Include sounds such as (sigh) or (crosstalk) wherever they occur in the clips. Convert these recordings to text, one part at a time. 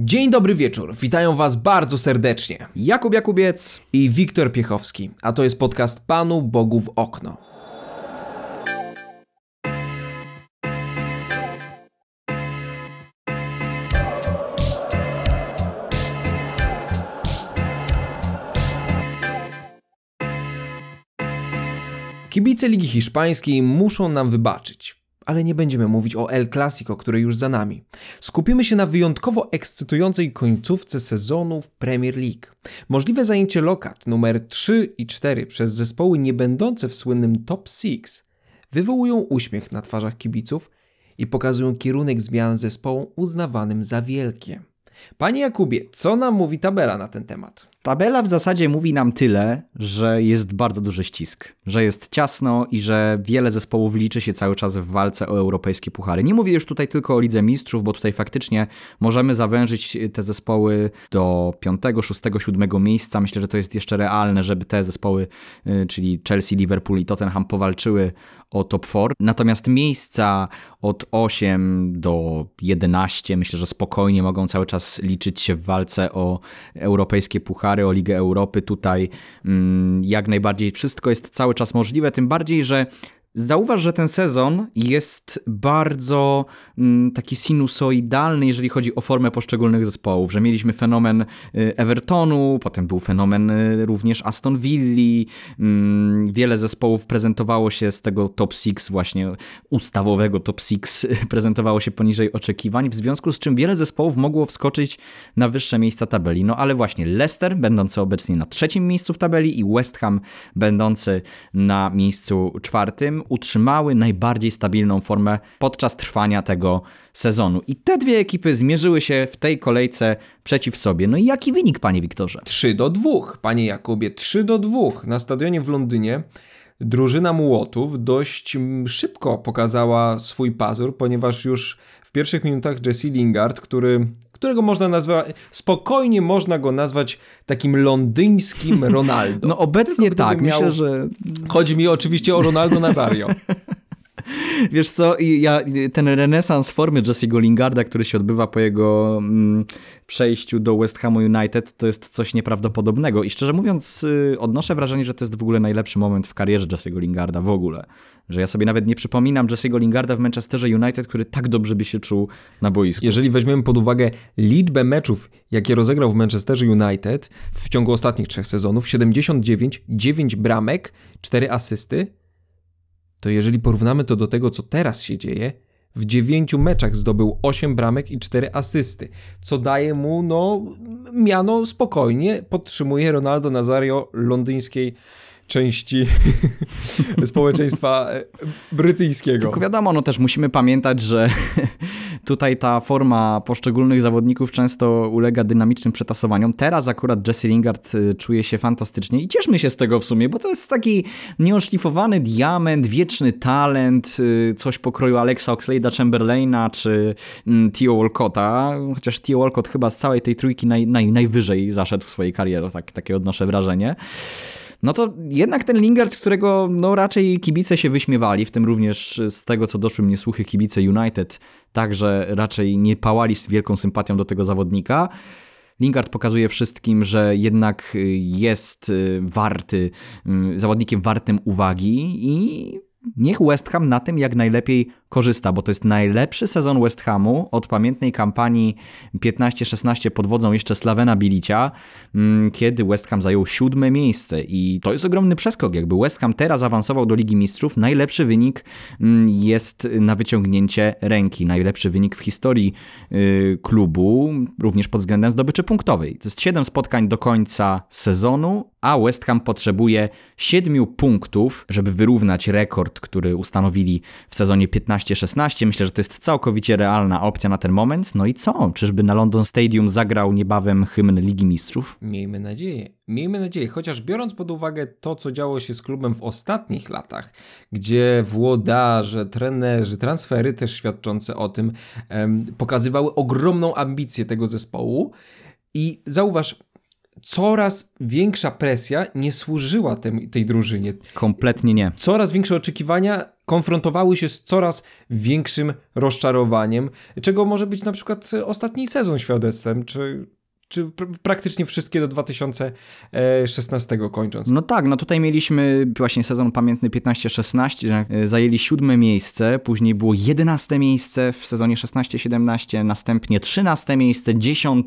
Dzień dobry wieczór, witają Was bardzo serdecznie. Jakub Jakubiec i Wiktor Piechowski, a to jest podcast Panu Bogu w okno. Kibice Ligi Hiszpańskiej muszą nam wybaczyć ale nie będziemy mówić o El Clasico, który już za nami. Skupimy się na wyjątkowo ekscytującej końcówce sezonu w Premier League. Możliwe zajęcie lokat numer 3 i 4 przez zespoły niebędące w słynnym top 6 wywołują uśmiech na twarzach kibiców i pokazują kierunek zmian zespołom uznawanym za wielkie. Panie Jakubie, co nam mówi tabela na ten temat? Tabela w zasadzie mówi nam tyle, że jest bardzo duży ścisk, że jest ciasno i że wiele zespołów liczy się cały czas w walce o europejskie puchary. Nie mówię już tutaj tylko o Lidze Mistrzów, bo tutaj faktycznie możemy zawężyć te zespoły do 5, 6, 7 miejsca. Myślę, że to jest jeszcze realne, żeby te zespoły, y, czyli Chelsea, Liverpool i Tottenham powalczyły o top 4. Natomiast miejsca od 8 do 11 myślę, że spokojnie mogą cały czas liczyć się w walce o europejskie puchary o Ligę Europy. Tutaj mm, jak najbardziej wszystko jest cały czas możliwe, tym bardziej, że Zauważ, że ten sezon jest bardzo mm, taki sinusoidalny, jeżeli chodzi o formę poszczególnych zespołów, że mieliśmy fenomen y, Evertonu, potem był fenomen y, również Aston Villa, mm, wiele zespołów prezentowało się z tego top 6 właśnie ustawowego top 6 (laughs) prezentowało się poniżej oczekiwań, w związku z czym wiele zespołów mogło wskoczyć na wyższe miejsca tabeli. No ale właśnie Leicester, będący obecnie na trzecim miejscu w tabeli i West Ham, będący na miejscu czwartym, utrzymały najbardziej stabilną formę podczas trwania tego sezonu. I te dwie ekipy zmierzyły się w tej kolejce przeciw sobie. No i jaki wynik, panie Wiktorze? 3 do 2, panie Jakubie, 3 do 2 na stadionie w Londynie. Drużyna Mułotów dość szybko pokazała swój pazur, ponieważ już w pierwszych minutach Jesse Lingard, który którego można nazwać, spokojnie można go nazwać takim londyńskim (laughs) Ronaldo. No obecnie tak, miał, myślę, że... Chodzi mi oczywiście o Ronaldo Nazario. (laughs) (laughs) Wiesz co, ja, ten renesans formy Jesse'ego Lingarda, który się odbywa po jego mm, przejściu do West Hamu United, to jest coś nieprawdopodobnego. I szczerze mówiąc, y, odnoszę wrażenie, że to jest w ogóle najlepszy moment w karierze Jesse'ego Lingarda w ogóle. Że ja sobie nawet nie przypominam Jesse'ego Lingarda w Manchesterze United, który tak dobrze by się czuł na boisku. Jeżeli weźmiemy pod uwagę liczbę meczów, jakie rozegrał w Manchesterze United w ciągu ostatnich trzech sezonów, 79, 9 bramek, 4 asysty, to jeżeli porównamy to do tego, co teraz się dzieje, w dziewięciu meczach zdobył 8 bramek i 4 asysty, co daje mu no, miano spokojnie, podtrzymuje Ronaldo Nazario londyńskiej części (laughs) społeczeństwa e, brytyjskiego. Tylko wiadomo, no też musimy pamiętać, że tutaj ta forma poszczególnych zawodników często ulega dynamicznym przetasowaniom. Teraz akurat Jesse Lingard y, czuje się fantastycznie i cieszmy się z tego w sumie, bo to jest taki nieoszlifowany diament, wieczny talent, y, coś pokroju Alexa Oxlade'a Chamberlaina czy mm, Theo Walcotta, chociaż Theo Walcott chyba z całej tej trójki naj, naj, najwyżej zaszedł w swojej karierze, tak, takie odnoszę wrażenie no to jednak ten Lingard, z którego no raczej kibice się wyśmiewali, w tym również z tego, co doszły mnie słuchy kibice United, także raczej nie pałali z wielką sympatią do tego zawodnika. Lingard pokazuje wszystkim, że jednak jest y, warty, y, zawodnikiem wartym uwagi i niech West Ham na tym jak najlepiej korzysta, bo to jest najlepszy sezon West Hamu od pamiętnej kampanii 15-16 pod wodzą jeszcze Slavena Bilicia, mm, kiedy West Ham zajął siódme miejsce i to jest ogromny przeskok. Jakby West Ham teraz awansował do Ligi Mistrzów, najlepszy wynik mm, jest na wyciągnięcie ręki. Najlepszy wynik w historii y, klubu, również pod względem zdobyczy punktowej. To jest 7 spotkań do końca sezonu, a West Ham potrzebuje 7 punktów, żeby wyrównać rekord, który ustanowili w sezonie 15 15-16. Myślę, że to jest całkowicie realna opcja na ten moment. No i co? Czyżby na London Stadium zagrał niebawem hymn Ligi Mistrzów? Miejmy nadzieję. Miejmy nadzieję, chociaż biorąc pod uwagę to, co działo się z klubem w ostatnich latach, gdzie włodarze, trenerzy, transfery też świadczące o tym, em, pokazywały ogromną ambicję tego zespołu. I zauważ, coraz większa presja nie służyła tej drużynie. Kompletnie nie. Coraz większe oczekiwania konfrontowały się z coraz większym rozczarowaniem, czego może być na przykład ostatni sezon świadectwem, czy, czy pr- praktycznie wszystkie do 2016 kończąc. No tak, no tutaj mieliśmy właśnie sezon pamiętny 15-16, e, zajęli siódme miejsce, później było 11 miejsce w sezonie 16-17, następnie 13 miejsce, 10.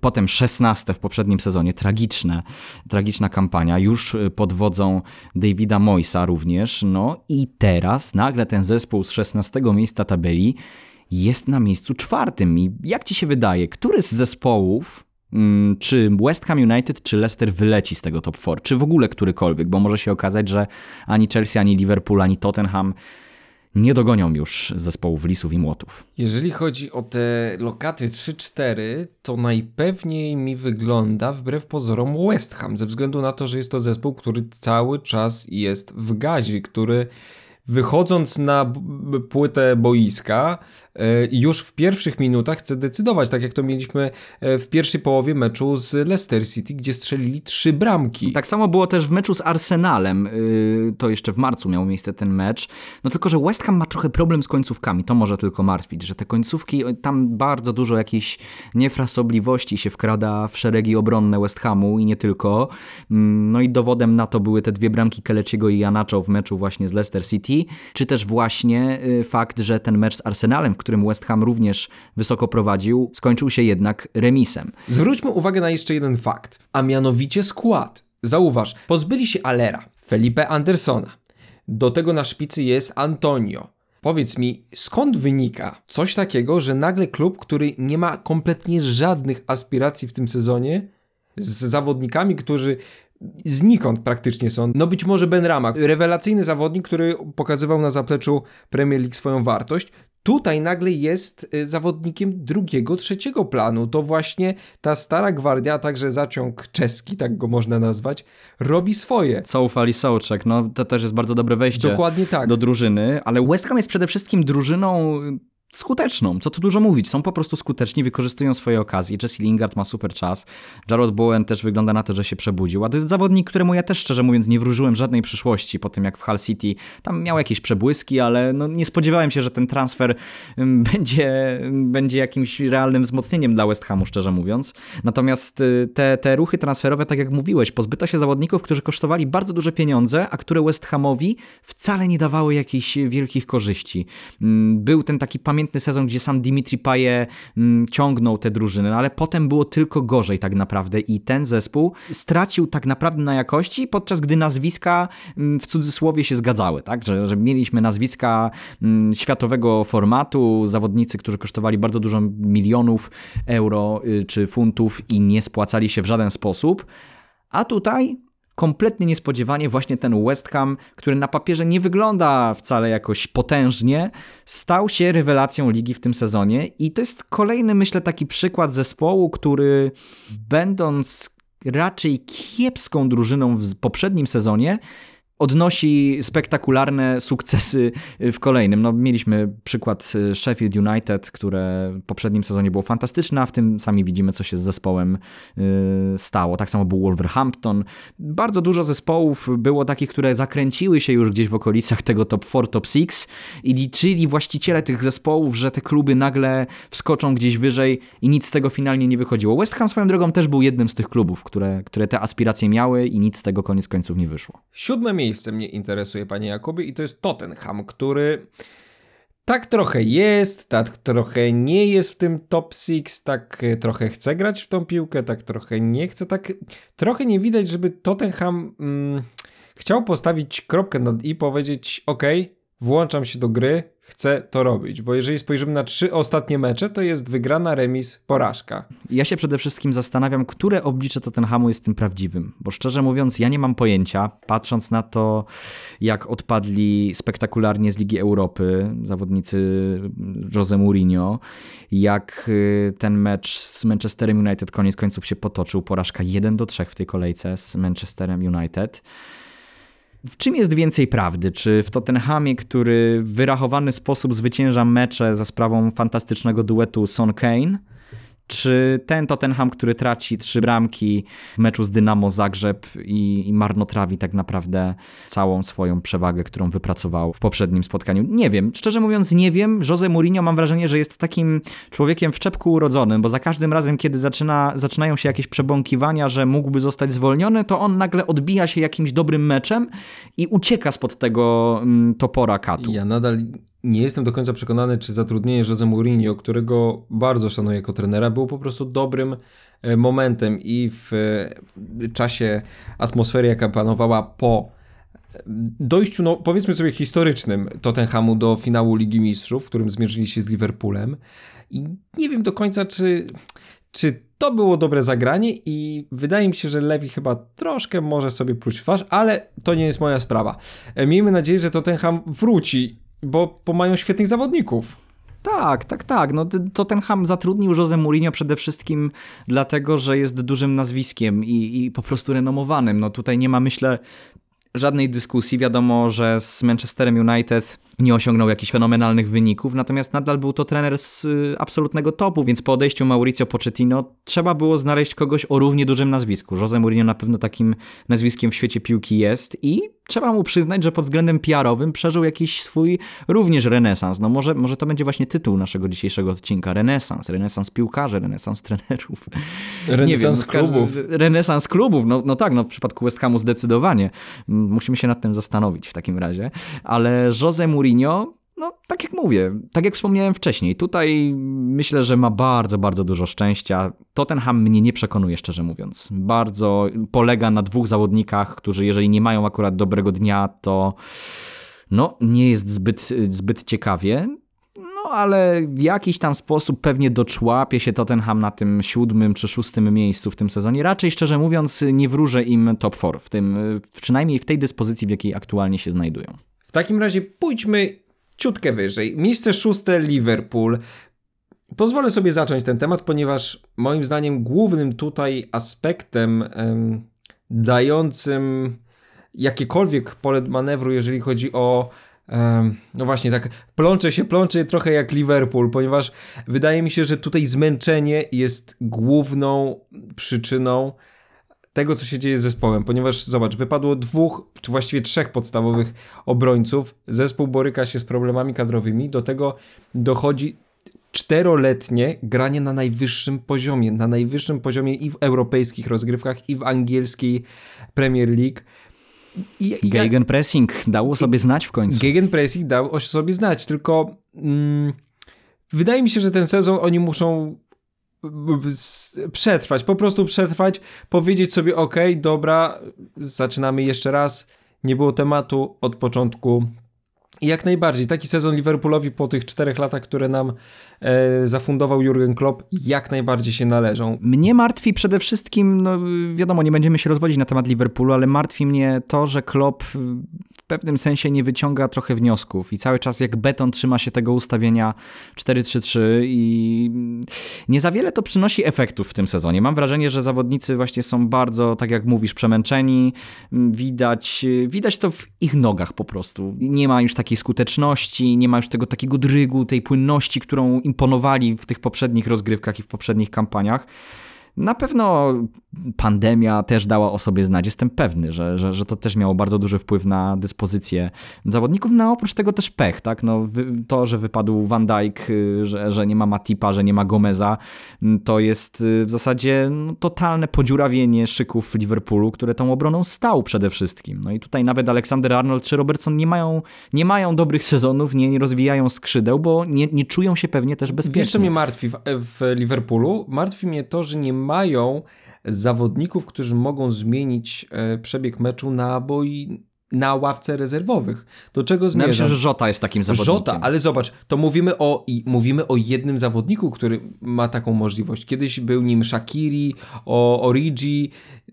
Potem 16 w poprzednim sezonie, tragiczne, tragiczna kampania, już e, pod wodzą Davida Moysa również. No i teraz nagle ten zespół z 16 miejsca tabeli jest na miejscu czwartym. I jak ci się wydaje, który z zespołów, mm, czy West Ham United, czy Leicester wyleci z tego top 4, czy w ogóle którykolwiek, bo może się okazać, że ani Chelsea, ani Liverpool, ani Tottenham nie dogonią już zespołów Lisów i Młotów. Jeżeli chodzi o te lokaty 3-4, to najpewniej mi wygląda wbrew pozorom West Ham, ze względu na to, że jest to zespół, który cały czas jest w gazie, który wychodząc na płytę boiska, e, już w pierwszych minutach chce decydować, tak jak to mieliśmy e, w pierwszej połowie meczu z Leicester City, gdzie strzelili trzy bramki. Tak samo było też w meczu z Arsenalem. Yy, To jeszcze w marcu miał miejsce ten mecz. No tylko, że West Ham ma trochę problem z końcówkami. To może tylko martwić, że te końcówki, tam bardzo dużo jakiejś niefrasobliwości się wkrada w szeregi obronne West Hamu i nie tylko. Mm, No i dowodem na to były te dwie bramki Keleciego i Janacho w meczu właśnie z Leicester City, czy też właśnie yy, fakt, że ten mecz z Arsenalem, w którym West Ham również wysoko prowadził, skończył się jednak remisem. Zwróćmy uwagę na jeszcze jeden fakt, a mianowicie skład. Zauważ, pozbyli się Alera, Felipe Andersona. Do tego na szpicy jest Antonio. Powiedz mi, skąd wynika coś takiego, że nagle klub, który nie ma kompletnie żadnych aspiracji w tym sezonie, z zawodnikami, którzy znikąd praktycznie są. No być może Ben Rama, rewelacyjny zawodnik, który pokazywał na zapleczu Premier League swoją wartość. Tutaj nagle jest y, zawodnikiem drugiego, trzeciego planu. To właśnie ta stara gwardia, a także zaciąg czeski, tak go można nazwać, robi swoje. Soufal i Sołczek, no to też jest bardzo dobre wejście. Dokładnie tak. do drużyny, ale West Ham jest przede wszystkim drużyną skuteczną, co tu dużo mówić. Są po prostu skuteczni, wykorzystują swoje okazje. Jesse Lingard ma super czas. Jarrod Bowen też wygląda na to, że się przebudził. A to jest zawodnik, któremu ja też szczerze mówiąc nie wróżyłem żadnej przyszłości po tym, jak w Hull City tam miał jakieś przebłyski, ale no, nie spodziewałem się, że ten transfer ym, (laughs) będzie, będzie jakimś realnym wzmocnieniem dla West Hamu, szczerze mówiąc. Natomiast y, te, te ruchy transferowe, tak jak mówiłeś, pozbyto się zawodników, którzy kosztowali bardzo duże pieniądze, a które West Hamowi wcale nie dawały jakichś wielkich korzyści. Mm, Był ten taki pamiętny sezon, gdzie sam Dimitri Paye mm, ciągnął te drużyny, no ale potem było tylko gorzej tak naprawdę i ten zespół stracił tak naprawdę na jakości, podczas gdy nazwiska mm, w cudzysłowie się zgadzały, tak? Że, że mieliśmy nazwiska mm, światowego formatu, zawodnicy, którzy kosztowali bardzo dużo milionów euro y, czy funtów i nie spłacali się w żaden sposób. A tutaj kompletnie niespodziewanie właśnie ten West Ham, który na papierze nie wygląda wcale jakoś potężnie, stał się rewelacją ligi w tym sezonie i to jest kolejny, myślę, taki przykład zespołu, który będąc raczej kiepską drużyną w poprzednim sezonie, odnosi spektakularne sukcesy w kolejnym. No, mieliśmy przykład y, Sheffield United, które w poprzednim sezonie było fantastyczne, a w tym sami widzimy, co się z zespołem y, stało. Tak samo był Wolverhampton. Bardzo dużo zespołów było takich, które zakręciły się już gdzieś w okolicach tego top 4, top 6 i liczyli właściciele tych zespołów, że te kluby nagle wskoczą gdzieś wyżej i nic z tego finalnie nie wychodziło. West Ham swoją drogą też był jednym z tych klubów, które, które te aspiracje miały i nic z tego koniec końców nie wyszło. Siódme miejsce mnie interesuje, panie Jakubie, i to jest Tottenham, który tak trochę jest, tak trochę nie jest w tym top 6, tak e, trochę chce grać w tą piłkę, tak trochę nie chce, tak trochę nie widać, żeby Tottenham mm, chciał postawić kropkę nad i powiedzieć, ok, włączam się do gry, chcę to robić, bo jeżeli spojrzymy na trzy ostatnie mecze, to jest wygrana, remis, porażka. Ja się przede wszystkim zastanawiam, które oblicze Tottenhamu jest tym prawdziwym, bo szczerze mówiąc, ja nie mam pojęcia, patrząc na to, jak odpadli spektakularnie z Ligi Europy zawodnicy Jose Mourinho, jak y, ten mecz z Manchesterem United koniec końców się potoczył, porażka 1 do 3 w tej kolejce z Manchesterem United. W czym jest więcej prawdy? Czy w Tottenhamie, który w wyrachowany sposób zwycięża mecze za sprawą fantastycznego duetu Son Kane? Czy ten Tottenham, który traci trzy bramki w meczu z Dynamo Zagrzeb i, i marnotrawi tak naprawdę całą swoją przewagę, którą wypracował w poprzednim spotkaniu? Nie wiem. Szczerze mówiąc nie wiem. Jose Mourinho mam wrażenie, że jest takim człowiekiem w czepku urodzonym, bo za każdym razem, kiedy zaczyna, zaczynają się jakieś przebąkiwania, że mógłby zostać zwolniony, to on nagle odbija się jakimś dobrym meczem i ucieka spod tego mm, topora katu. Ja nadal nie jestem do końca przekonany, czy zatrudnienie Jose Mourinho, którego bardzo szanuję jako trenera, było po prostu dobrym e, momentem i w e, czasie atmosfery, jaka panowała po e, dojściu, no powiedzmy sobie historycznym Tottenhamu do finału Ligi Mistrzów, w którym zmierzyli się z Liverpoolem i nie wiem do końca, czy, czy to było dobre zagranie i wydaje mi się, że Lewi chyba troszkę może sobie pluć w twarz, ale to nie jest moja sprawa. Miejmy nadzieję, że Tottenham wróci bo, bo mają świetnych zawodników. Tak, tak, tak. No, Tottenham zatrudnił Jose Mourinho przede wszystkim dlatego, że jest dużym nazwiskiem i, i po prostu renomowanym. No tutaj nie ma, myślę, żadnej dyskusji. Wiadomo, że z Manchesterem United nie osiągnął jakichś fenomenalnych wyników, natomiast nadal był to trener z y, absolutnego topu, więc po odejściu Mauricio Pochettino trzeba było znaleźć kogoś o równie dużym nazwisku. Jose Mourinho na pewno takim nazwiskiem w świecie piłki jest i trzeba mu przyznać, że pod względem PR-owym przeżył jakiś swój również renesans. No może, może to będzie właśnie tytuł naszego dzisiejszego odcinka. Renesans. Renesans piłkarzy, renesans trenerów. Renesans wiem, no, klubów. Renesans klubów, no, no tak, no w przypadku West Hamu zdecydowanie. Musimy się nad tym zastanowić w takim razie. Ale Jose Mourinho no, tak jak mówię, tak jak wspomniałem wcześniej, tutaj myślę, że ma bardzo, bardzo dużo szczęścia. Tottenham mnie nie przekonuje, szczerze mówiąc. Bardzo polega na dwóch zawodnikach, którzy jeżeli nie mają akurat dobrego dnia, to no, nie jest zbyt, zbyt ciekawie. Ale w jakiś tam sposób pewnie doczłapie się Tottenham na tym siódmym czy szóstym miejscu w tym sezonie. Raczej, szczerze mówiąc, nie wróżę im top 4, w tym, przynajmniej w tej dyspozycji, w jakiej aktualnie się znajdują. W takim razie pójdźmy ciutkę wyżej. Miejsce szóste Liverpool. Pozwolę sobie zacząć ten temat, ponieważ moim zdaniem głównym tutaj aspektem em, dającym jakiekolwiek pole manewru, jeżeli chodzi o no właśnie, tak plącze się, plącze trochę jak Liverpool, ponieważ wydaje mi się, że tutaj zmęczenie jest główną przyczyną tego, co się dzieje z zespołem, ponieważ zobacz, wypadło dwóch, czy właściwie trzech podstawowych obrońców, zespół boryka się z problemami kadrowymi, do tego dochodzi czteroletnie granie na najwyższym poziomie, na najwyższym poziomie i w europejskich rozgrywkach, i w angielskiej Premier League. Gegenpressing dało sobie znać w końcu. Gegenpressing dał sobie znać, tylko mm, wydaje mi się, że ten sezon oni muszą przetrwać, po prostu przetrwać, powiedzieć sobie ok, dobra, zaczynamy jeszcze raz, nie było tematu od początku. Jak najbardziej, taki sezon Liverpoolowi po tych czterech latach, które nam e, zafundował Jurgen Klopp, jak najbardziej się należą. Mnie martwi przede wszystkim, no wiadomo, nie będziemy się rozwodzić na temat Liverpoolu, ale martwi mnie to, że Klopp w pewnym sensie nie wyciąga trochę wniosków i cały czas jak beton trzyma się tego ustawienia 4-3-3 i nie za wiele to przynosi efektów w tym sezonie. Mam wrażenie, że zawodnicy właśnie są bardzo, tak jak mówisz, przemęczeni. Widać, widać to w ich nogach po prostu. Nie ma już takiej skuteczności, nie ma już tego takiego drygu, tej płynności, którą imponowali w tych poprzednich rozgrywkach i w poprzednich kampaniach. Na pewno pandemia też dała o sobie znać. Jestem pewny, że, że, że to też miało bardzo duży wpływ na dyspozycję zawodników. No oprócz tego też pech, tak? No, to, że wypadł Van Dijk, y, że, że nie ma Matipa, że nie ma Gomeza, mm, to jest y, w zasadzie no, totalne podziurawienie szyków Liverpoolu, które tą obroną stał przede wszystkim. No i tutaj nawet Aleksander Arnold czy Robertson nie mają, nie mają dobrych sezonów, nie, nie rozwijają skrzydeł, bo nie, nie czują się pewnie też bezpiecznie. Wiesz, co mnie martwi w, w Liverpoolu? Martwi mnie to, że nie mają zawodników, którzy mogą zmienić e, przebieg meczu na boi na ławce rezerwowych. Do czego zmierzam? Ja myślę, że Żota jest takim zawodnikiem. Żota, ale zobacz, to mówimy o, i mówimy o jednym zawodniku, który ma taką możliwość. Kiedyś był nim Shakiri, o Origi,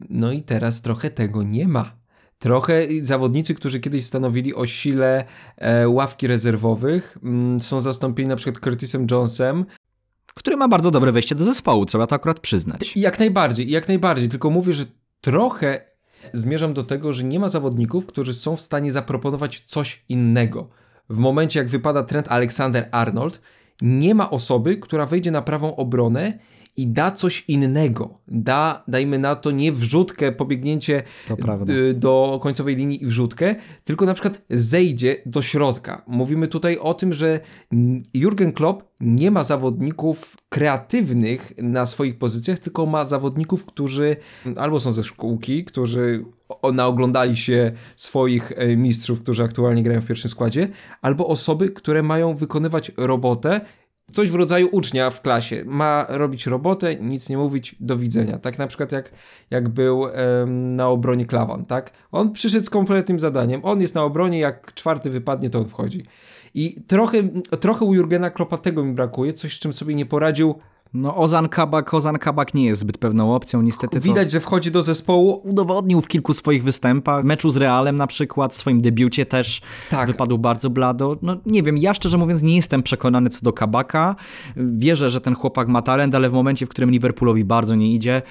no i teraz trochę tego nie ma. Trochę zawodnicy, którzy kiedyś stanowili o sile e, ławki rezerwowych, mm, są zastąpieni na przykład Curtisem Jonesem, który ma bardzo dobre wejście do zespołu, trzeba to akurat przyznać. Jak najbardziej, jak najbardziej, tylko mówię, że trochę zmierzam do tego, że nie ma zawodników, którzy są w stanie zaproponować coś innego. W momencie, jak wypada trend Alexander Arnold, nie ma osoby, która wejdzie na prawą obronę i da coś innego. Da, dajmy na to, nie wrzutkę, pobiegnięcie y, do końcowej linii i wrzutkę, tylko na przykład zejdzie do środka. Mówimy tutaj o tym, że Jurgen Klopp nie ma zawodników kreatywnych na swoich pozycjach, tylko ma zawodników, którzy albo są ze szkółki, którzy naoglądali się swoich e, mistrzów, którzy aktualnie grają w pierwszym składzie, albo osoby, które mają wykonywać robotę, coś w rodzaju ucznia w klasie. Ma robić robotę, nic nie mówić, do widzenia. Tak na przykład jak, jak był na obronie Klawan, tak? On przyszedł z kompletnym zadaniem. On jest na obronie, jak czwarty wypadnie, to on wchodzi. I trochę, trochę u Jurgena Kloppa tego mi brakuje, coś z czym sobie nie poradził. No Ozan Kabak, Ozan Kabak nie jest zbyt pewną opcją, niestety to Widać, że wchodzi do zespołu. udowodnił w kilku swoich występach, meczu z Realem na przykład, w swoim debiucie też Tak. wypadł bardzo blado. No nie wiem, ja szczerze mówiąc nie jestem przekonany co do Kabaka. Wierzę, że ten chłopak ma talent, ale w momencie, w którym Liverpoolowi bardzo nie idzie,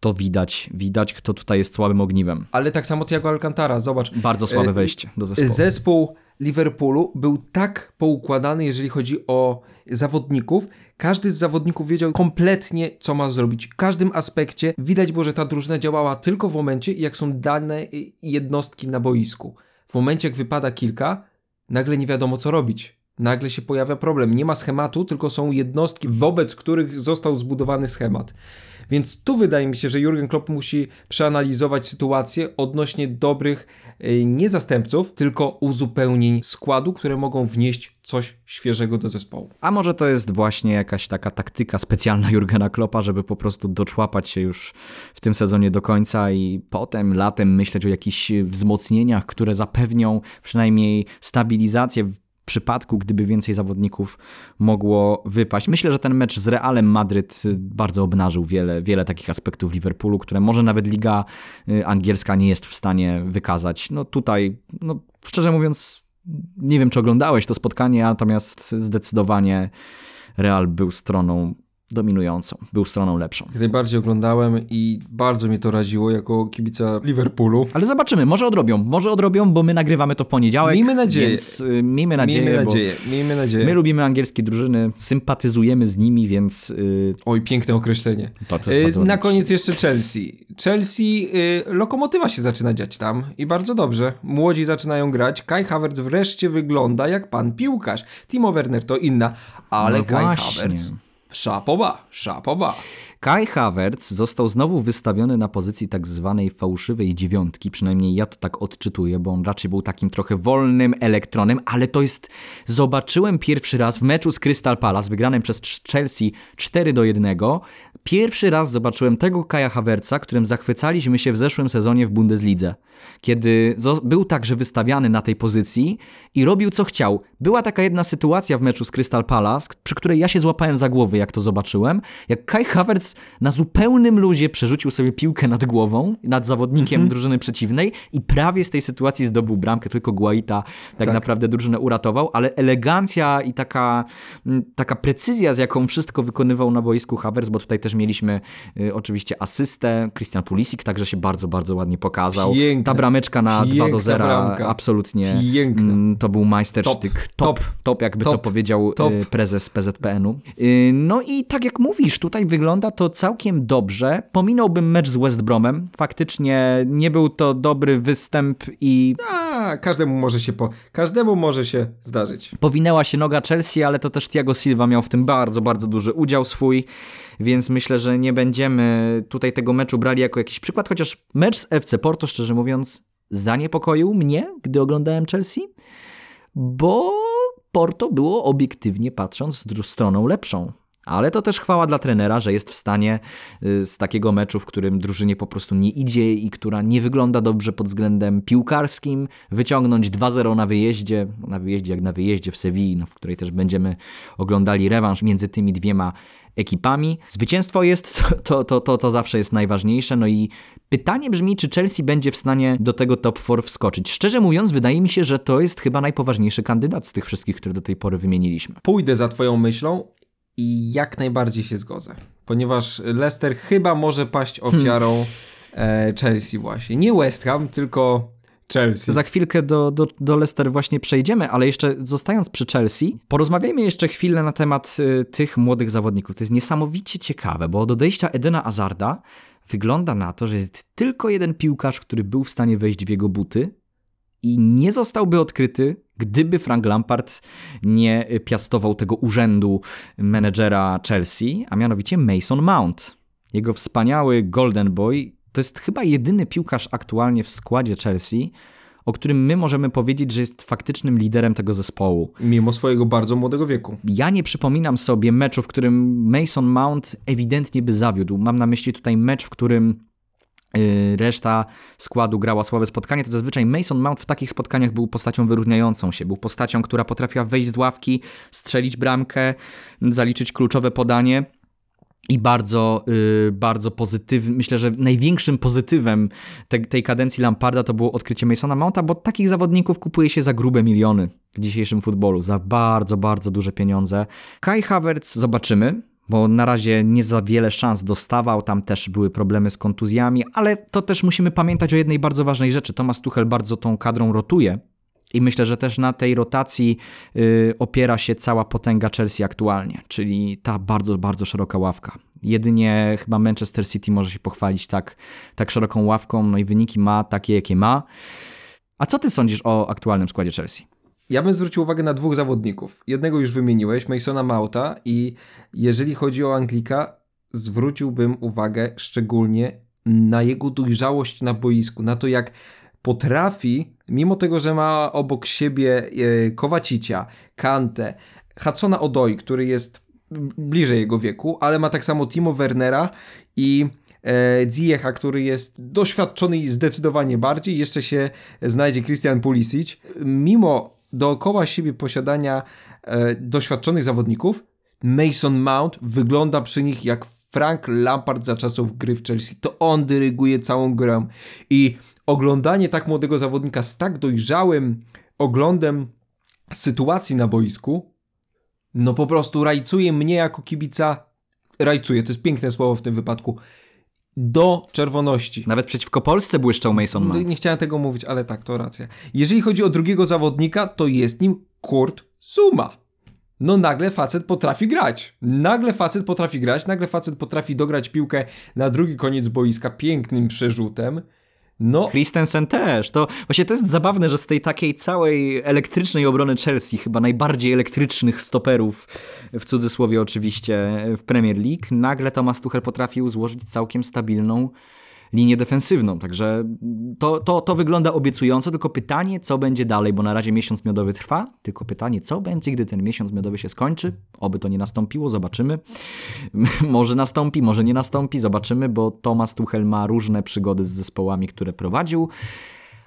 to widać, widać kto tutaj jest słabym ogniwem. Ale tak samo Thiago Alcantara, zobacz. Bardzo słabe E, wejście do zespołu. Zespół Liverpoolu był tak poukładany, jeżeli chodzi o zawodników. Każdy z zawodników wiedział kompletnie, co ma zrobić. W każdym aspekcie widać było, że ta drużyna działała tylko w momencie, jak są dane jednostki na boisku. W momencie, jak wypada kilka, nagle nie wiadomo, co robić. Nagle się pojawia problem. Nie ma schematu, tylko są jednostki, wobec których został zbudowany schemat. Więc tu wydaje mi się, że Jurgen Klopp musi przeanalizować sytuację odnośnie dobrych y, nie zastępców, tylko uzupełnień składu, które mogą wnieść coś świeżego do zespołu. A może to jest właśnie jakaś taka taktyka specjalna (laughs) Jurgena Kloppa, żeby po prostu doczłapać się już w tym sezonie do końca i potem latem myśleć o jakichś wzmocnieniach, które zapewnią przynajmniej stabilizację przypadku, gdyby więcej zawodników mogło wypaść. Myślę, że ten mecz z Realem Madryt y, bardzo obnażył wiele, wiele takich aspektów Liverpoolu, które może nawet Liga y, Angielska nie jest w stanie wykazać. No tutaj, no szczerze mówiąc, nie wiem, czy oglądałeś to spotkanie, natomiast zdecydowanie Real był stroną dominującą, był stroną lepszą. Jak najbardziej oglądałem i bardzo mnie to raziło jako kibica Liverpoolu. Ale zobaczymy, może odrobią, może odrobią, bo my nagrywamy to w poniedziałek. Miejmy nadzieję. Więc y, miejmy nadzieję, miejmy nadzieję, miejmy nadzieję. my lubimy angielskie drużyny, sympatyzujemy z nimi, więc y, Oj, piękne określenie. to, to jest Y, Na koniec jeszcze Chelsea. Chelsea, y, lokomotywa się zaczyna dziać tam i bardzo dobrze. Młodzi zaczynają grać. Kai Havertz wreszcie wygląda jak pan piłkarz. Timo Werner to inna, ale No Kai właśnie. Havertz. 傻包吧，傻包吧。Kai Havertz został znowu wystawiony na pozycji tak zwanej fałszywej dziewiątki, przynajmniej ja to tak odczytuję, bo on raczej był takim trochę wolnym elektronem, ale to jest, zobaczyłem pierwszy raz w meczu z Crystal Palace, wygranym przez Chelsea 4 do 1, pierwszy raz zobaczyłem tego Kaja Havertza, którym zachwycaliśmy się w zeszłym sezonie w Bundeslidze, kiedy był także wystawiany na tej pozycji i robił co chciał. Była taka jedna sytuacja w meczu z Crystal Palace, przy której ja się złapałem za głowę, jak to zobaczyłem, jak Kai Havertz na zupełnym luzie przerzucił sobie piłkę nad głową, nad zawodnikiem drużyny przeciwnej i prawie z tej sytuacji zdobył bramkę, tylko Guaita tak, Tak. naprawdę drużynę uratował, ale elegancja i taka, mm, taka precyzja, z jaką wszystko wykonywał na boisku Havertz, bo tutaj też mieliśmy y, oczywiście asystę, Christian Pulisic także się bardzo, bardzo ładnie pokazał. Piękne. Ta brameczka na 2 do Piękna 0 bramka. absolutnie Piękna. mm, to był majstersztyk. Top, Top, top, jakby top, to powiedział top. y, prezes PZPN-u. Y, No i tak jak mówisz, tutaj wygląda to całkiem dobrze. Pominąłbym mecz z West Bromem. Faktycznie nie był to dobry występ i A, każdemu może się po, każdemu może się zdarzyć. powinęła się noga Chelsea, ale to też Thiago Silva miał w tym bardzo, bardzo duży udział swój, więc myślę, że nie będziemy tutaj tego meczu brali jako jakiś przykład, chociaż mecz z FC Porto, szczerze mówiąc, zaniepokoił mnie, gdy oglądałem Chelsea, bo Porto było obiektywnie patrząc z dru- stroną lepszą. Ale to też chwała dla trenera, że jest w stanie y, z takiego meczu, w którym drużynie po prostu nie idzie i która nie wygląda dobrze pod względem piłkarskim, wyciągnąć 2-0 na wyjeździe, na wyjeździe jak na wyjeździe w Sewilli, no, w której też będziemy oglądali rewanż między tymi dwiema ekipami. Zwycięstwo jest, to, to, to, to zawsze jest najważniejsze. No i pytanie brzmi, czy Chelsea będzie w stanie do tego top 4 wskoczyć. Szczerze mówiąc, wydaje mi się, że to jest chyba najpoważniejszy kandydat z tych wszystkich, które do tej pory wymieniliśmy. Pójdę za twoją myślą i jak najbardziej się zgodzę. Ponieważ Leicester chyba może paść ofiarą e, Chelsea właśnie. Nie West Ham, tylko Chelsea. Za chwilkę do, do, do Leicester właśnie przejdziemy, ale jeszcze zostając przy Chelsea, porozmawiajmy jeszcze chwilę na temat y, tych młodych zawodników. To jest niesamowicie ciekawe, bo od odejścia Edena Azarda wygląda na to, że jest tylko jeden piłkarz, który był w stanie wejść w jego buty i nie zostałby odkryty, gdyby Frank Lampard nie piastował tego urzędu menedżera Chelsea, a mianowicie Mason Mount. Jego wspaniały Golden Boy to jest chyba jedyny piłkarz aktualnie w składzie Chelsea, o którym my możemy powiedzieć, że jest faktycznym liderem tego zespołu. Mimo swojego bardzo młodego wieku. Ja nie przypominam sobie meczu, w którym Mason Mount ewidentnie by zawiódł. Mam na myśli tutaj mecz, w którym reszta składu grała słabe spotkanie, to zazwyczaj Mason Mount w takich spotkaniach był postacią wyróżniającą się. Był postacią, która potrafiła wejść z ławki, strzelić bramkę, zaliczyć kluczowe podanie. I bardzo, yy, bardzo pozytywny, myślę, że największym pozytywem te, tej kadencji Lamparda to było odkrycie Masona Mounta, bo takich zawodników kupuje się za grube miliony w dzisiejszym futbolu, za bardzo, bardzo duże pieniądze. Kai Havertz zobaczymy, bo na razie nie za wiele szans dostawał, tam też były problemy z kontuzjami, ale to też musimy pamiętać o jednej bardzo ważnej rzeczy. Thomas Tuchel bardzo tą kadrą rotuje, i myślę, że też na tej rotacji y, opiera się cała potęga Chelsea aktualnie, czyli ta bardzo, bardzo szeroka ławka. Jedynie chyba Manchester City może się pochwalić tak, tak szeroką ławką, no i wyniki ma takie, jakie ma. A co ty sądzisz o aktualnym składzie Chelsea? Ja bym zwrócił uwagę na dwóch zawodników. Jednego już wymieniłeś, Masona Mauta i jeżeli chodzi o Anglika, zwróciłbym uwagę szczególnie na jego dojrzałość na boisku, na to jak potrafi, mimo tego, że ma obok siebie e, Kowacicia, Kantę, Hudsona Odoi, który jest bliżej jego wieku, ale ma tak samo Timo Wernera i e, Ziecha, który jest doświadczony i zdecydowanie bardziej. Jeszcze się znajdzie Christian Pulisic. Mimo dookoła siebie posiadania e, doświadczonych zawodników, Mason Mount wygląda przy nich jak Frank Lampard za czasów gry w Chelsea. To on dyryguje całą grę. I oglądanie tak młodego zawodnika z tak dojrzałym oglądem sytuacji na boisku, no po prostu rajcuje mnie jako kibica, rajcuje, to jest piękne słowo w tym wypadku, do czerwoności. Nawet przeciwko Polsce błyszczał Mason Mount. Nie chciałem tego mówić, ale tak, to racja. Jeżeli chodzi o drugiego zawodnika, to jest nim Kurt Zuma. No nagle facet potrafi grać. Nagle facet potrafi grać, nagle facet potrafi dograć piłkę na drugi koniec boiska pięknym przerzutem. No. Christensen też. To właśnie to jest zabawne, że z tej takiej całej elektrycznej obrony Chelsea, chyba najbardziej elektrycznych stoperów, w cudzysłowie oczywiście, w Premier League, nagle Thomas Tuchel potrafił złożyć całkiem stabilną linię defensywną. Także to, to, to wygląda obiecująco, tylko pytanie, co będzie dalej, bo na razie miesiąc miodowy trwa, tylko pytanie, co będzie, gdy ten miesiąc miodowy się skończy. Oby to nie nastąpiło, zobaczymy. (laughs) może nastąpi, może nie nastąpi, zobaczymy, bo Thomas Tuchel ma różne przygody z zespołami, które prowadził.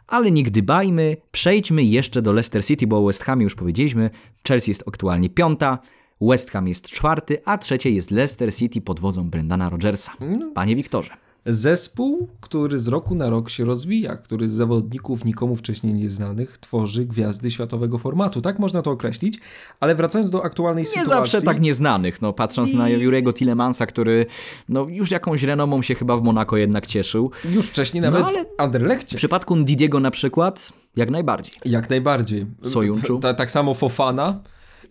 Ale nie gdybajmy, przejdźmy jeszcze do Leicester City, bo o West Hamie już powiedzieliśmy. Chelsea jest aktualnie piąta, West Ham jest czwarty, a trzecie jest Leicester City pod wodzą Brendana Rodgersa. No. Panie Wiktorze. Zespół, który z roku na rok się rozwija, który z zawodników nikomu wcześniej nieznanych tworzy gwiazdy światowego formatu. Tak można to określić, ale wracając do aktualnej Nie sytuacji... zawsze tak nieznanych, no patrząc I- na Jurego Tilemansa, który no, już jakąś renomą się chyba w Monako jednak cieszył. Już wcześniej nawet No, ale- w Anderlechcie. W przypadku Didiego na przykład, jak najbardziej. Jak najbardziej. Sojunczu. Ta, tak samo Fofana.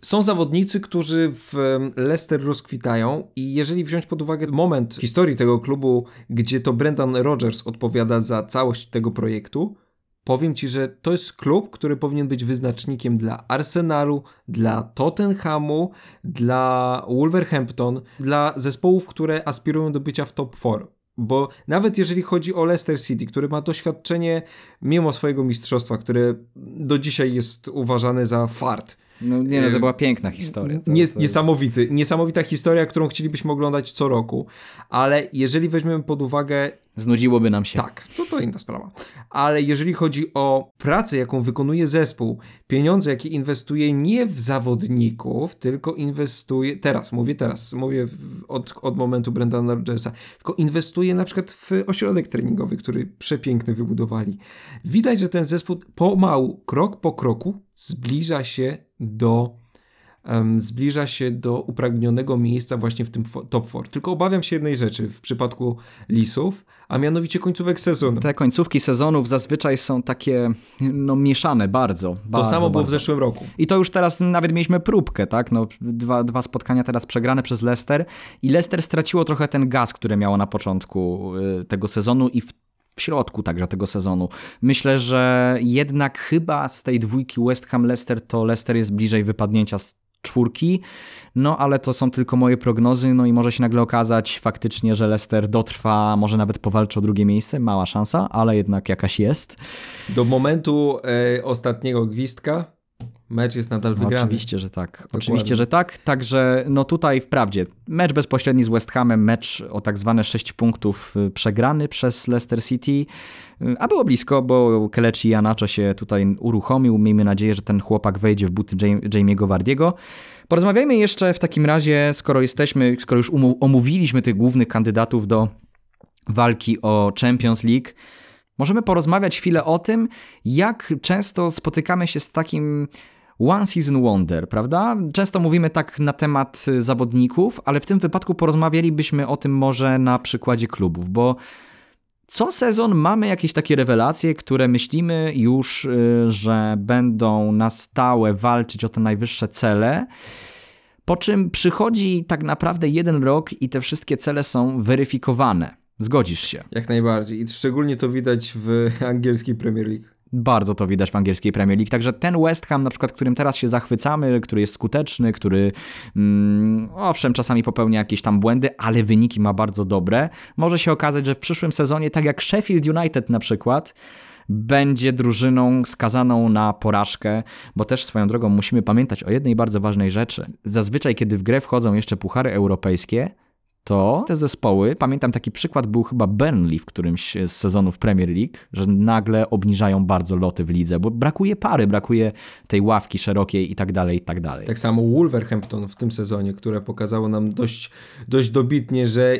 Są zawodnicy, którzy w Leicester rozkwitają i jeżeli wziąć pod uwagę moment historii tego klubu, gdzie to Brendan Rodgers odpowiada za całość tego projektu, powiem Ci, że to jest klub, który powinien być wyznacznikiem dla Arsenalu, dla Tottenhamu, dla Wolverhampton, dla zespołów, które aspirują do bycia w top 4. Bo nawet jeżeli chodzi o Leicester City, który ma doświadczenie mimo swojego mistrzostwa, które do dzisiaj jest uważane za fart. No nie, no to była piękna historia. To, Nie, to jest- niesamowity, niesamowita historia, którą chcielibyśmy oglądać co roku. Ale jeżeli weźmiemy pod uwagę Znudziłoby nam się. tak, to to inna sprawa. Ale jeżeli chodzi o pracę, jaką wykonuje zespół, pieniądze, jakie inwestuje nie w zawodników, tylko inwestuje, teraz, mówię teraz, mówię od, od momentu Brendana Rodgersa, tylko inwestuje na przykład w ośrodek treningowy, który przepiękny wybudowali. Widać, że ten zespół pomału, krok po kroku zbliża się do zbliża się do upragnionego miejsca właśnie w tym top 4. Tylko obawiam się jednej rzeczy w przypadku Lisów, a mianowicie końcówek sezonu. Te końcówki sezonów zazwyczaj są takie no, mieszane bardzo. To bardzo, samo było w bardzo. zeszłym roku. I to już teraz nawet mieliśmy próbkę, tak? No, dwa, dwa spotkania teraz przegrane przez Leicester i Leicester straciło trochę ten gaz, który miało na początku y, tego sezonu i w w środku także tego sezonu. Myślę, że jednak chyba z tej dwójki West Ham-Leicester to Leicester jest bliżej wypadnięcia z czwórki, no ale to są tylko moje prognozy, no i może się nagle okazać faktycznie, że Leicester dotrwa, może nawet powalczy o drugie miejsce, mała szansa, ale jednak jakaś jest. Do momentu e, ostatniego gwizdka mecz jest nadal No, wygrany. Oczywiście, że tak. Oczywiście, że tak. Także no tutaj wprawdzie mecz bezpośredni z West Hamem, mecz o tak zwane 6 punktów y, przegrany przez Leicester City, Y, a było blisko, bo Kelechi Janacho się tutaj uruchomił. Miejmy nadzieję, że ten chłopak wejdzie w buty Jam- Jamie'ego Wardiego. Porozmawiajmy jeszcze w takim razie, skoro jesteśmy, skoro już omówiliśmy tych głównych kandydatów do walki o Champions League, możemy porozmawiać chwilę o tym, jak często spotykamy się z takim One Season Wonder, prawda? Często mówimy tak na temat y, zawodników, ale w tym wypadku porozmawialibyśmy o tym może na przykładzie klubów, bo co sezon mamy jakieś takie rewelacje, które myślimy już, y, że będą na stałe walczyć o te najwyższe cele. Po czym przychodzi tak naprawdę jeden rok i te wszystkie cele są weryfikowane. Zgodzisz się? Jak najbardziej. I szczególnie to widać w angielskiej Premier League. Bardzo to widać w angielskiej Premier League. Także ten West Ham, na przykład, którym teraz się zachwycamy, który jest skuteczny, który mm, owszem, czasami popełnia jakieś tam błędy, ale wyniki ma bardzo dobre, może się okazać, że w przyszłym sezonie, tak jak Sheffield United na przykład, będzie drużyną skazaną na porażkę, bo też swoją drogą musimy pamiętać o jednej bardzo ważnej rzeczy. Zazwyczaj, kiedy w grę wchodzą jeszcze puchary europejskie, to te zespoły, pamiętam taki przykład był chyba Burnley w którymś z sezonów Premier League, że nagle obniżają bardzo loty w lidze, bo brakuje pary, brakuje tej ławki szerokiej i tak dalej, i tak dalej. Tak samo Wolverhampton w tym sezonie, które pokazało nam dość, dość dobitnie, że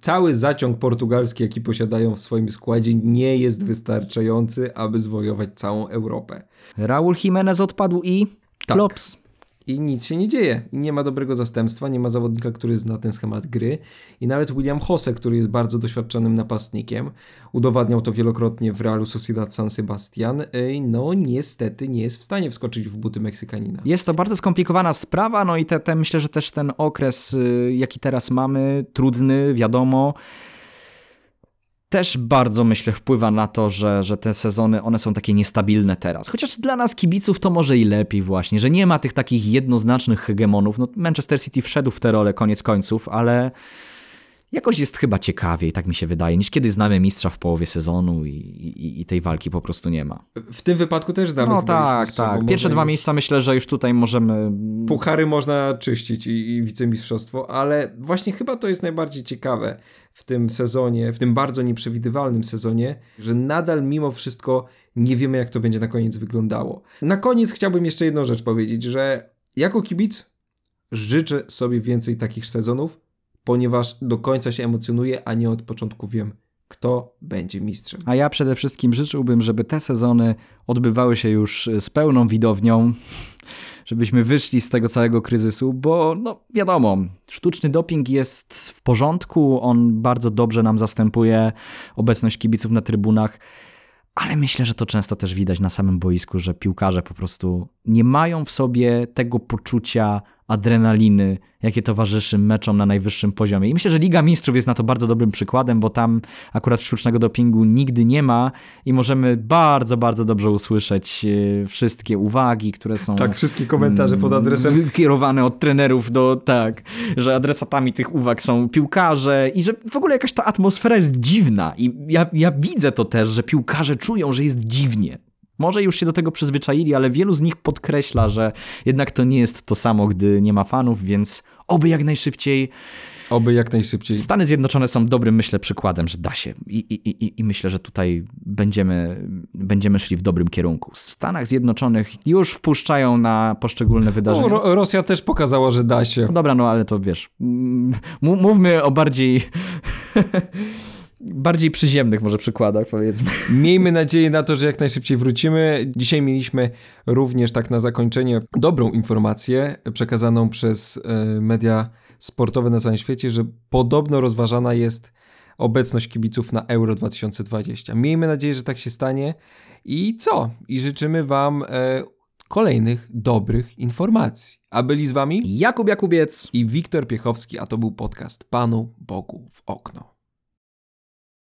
cały zaciąg portugalski, jaki posiadają w swoim składzie, nie jest wystarczający, aby zwojować całą Europę. Raul Jimenez odpadł i Tak. klops. I nic się nie dzieje. I nie ma dobrego zastępstwa, nie ma zawodnika, który zna ten schemat gry. I nawet William Jose, który jest bardzo doświadczonym napastnikiem, udowadniał to wielokrotnie w Realu Sociedad San Sebastian, no niestety nie jest w stanie wskoczyć w buty Meksykanina. Jest to bardzo skomplikowana sprawa, no i te, te, myślę, że też ten okres, y, jaki teraz mamy, trudny, wiadomo, też bardzo, myślę, wpływa na to, że, że te sezony, one są takie niestabilne teraz. Chociaż dla nas kibiców to może i lepiej właśnie, że nie ma tych takich jednoznacznych hegemonów. No, Manchester City wszedł w tę rolę koniec końców, ale jakoś jest chyba ciekawiej, tak mi się wydaje, niż kiedy znamy mistrza w połowie sezonu i, i, i tej walki po prostu nie ma. W tym wypadku też znamy No tak, mistrza, tak. Pierwsze dwa już- miejsca myślę, że już tutaj możemy Puchary można czyścić i, i wicemistrzostwo, ale właśnie chyba to jest najbardziej ciekawe w tym sezonie, w tym bardzo nieprzewidywalnym sezonie, że nadal mimo wszystko nie wiemy, jak to będzie na koniec wyglądało. Na koniec chciałbym jeszcze jedną rzecz powiedzieć, że jako kibic życzę sobie więcej takich sezonów, ponieważ do końca się emocjonuję, a nie od początku wiem, kto będzie mistrzem. A ja przede wszystkim życzyłbym, żeby te sezony odbywały się już z pełną widownią, żebyśmy wyszli z tego całego kryzysu, bo no wiadomo, sztuczny doping jest w porządku, on bardzo dobrze nam zastępuje obecność kibiców na trybunach, ale myślę, że to często też widać na samym boisku, że piłkarze po prostu nie mają w sobie tego poczucia adrenaliny, jakie towarzyszy meczom na najwyższym poziomie. I myślę, że Liga Mistrzów jest na to bardzo dobrym przykładem, bo tam akurat sztucznego dopingu nigdy nie ma i możemy bardzo, bardzo dobrze usłyszeć e, wszystkie uwagi, które są Tak, wszystkie komentarze pod adresem mm, kierowane od trenerów do tak, że adresatami tych uwag są piłkarze i że w ogóle jakaś ta atmosfera jest dziwna i ja, ja widzę to też, że piłkarze czują, że jest dziwnie. Może już się do tego przyzwyczaili, ale wielu z nich podkreśla, że jednak to nie jest to samo, gdy nie ma fanów, więc oby jak najszybciej. Oby jak najszybciej. Stany Zjednoczone są dobrym, myślę, przykładem, że da się. I, i, i, i myślę, że tutaj będziemy, będziemy szli w dobrym kierunku. W Stanach Zjednoczonych już wpuszczają na poszczególne wydarzenia. No, Ro- Rosja też pokazała, że da się. No dobra, no ale to wiesz. Mówmy o bardziej. (laughs) bardziej przyziemnych może przykładach, powiedzmy. (laughs) Miejmy nadzieję na to, że jak najszybciej wrócimy. Dzisiaj mieliśmy również tak na zakończenie dobrą informację przekazaną przez e, media sportowe na całym świecie, że podobno rozważana jest obecność kibiców na Euro 2020. Miejmy nadzieję, że tak się stanie. I co? I życzymy Wam e, kolejnych dobrych informacji. A byli z Wami Jakub Jakubiec. i Wiktor Piechowski, a to był podcast Panu Bogu w okno.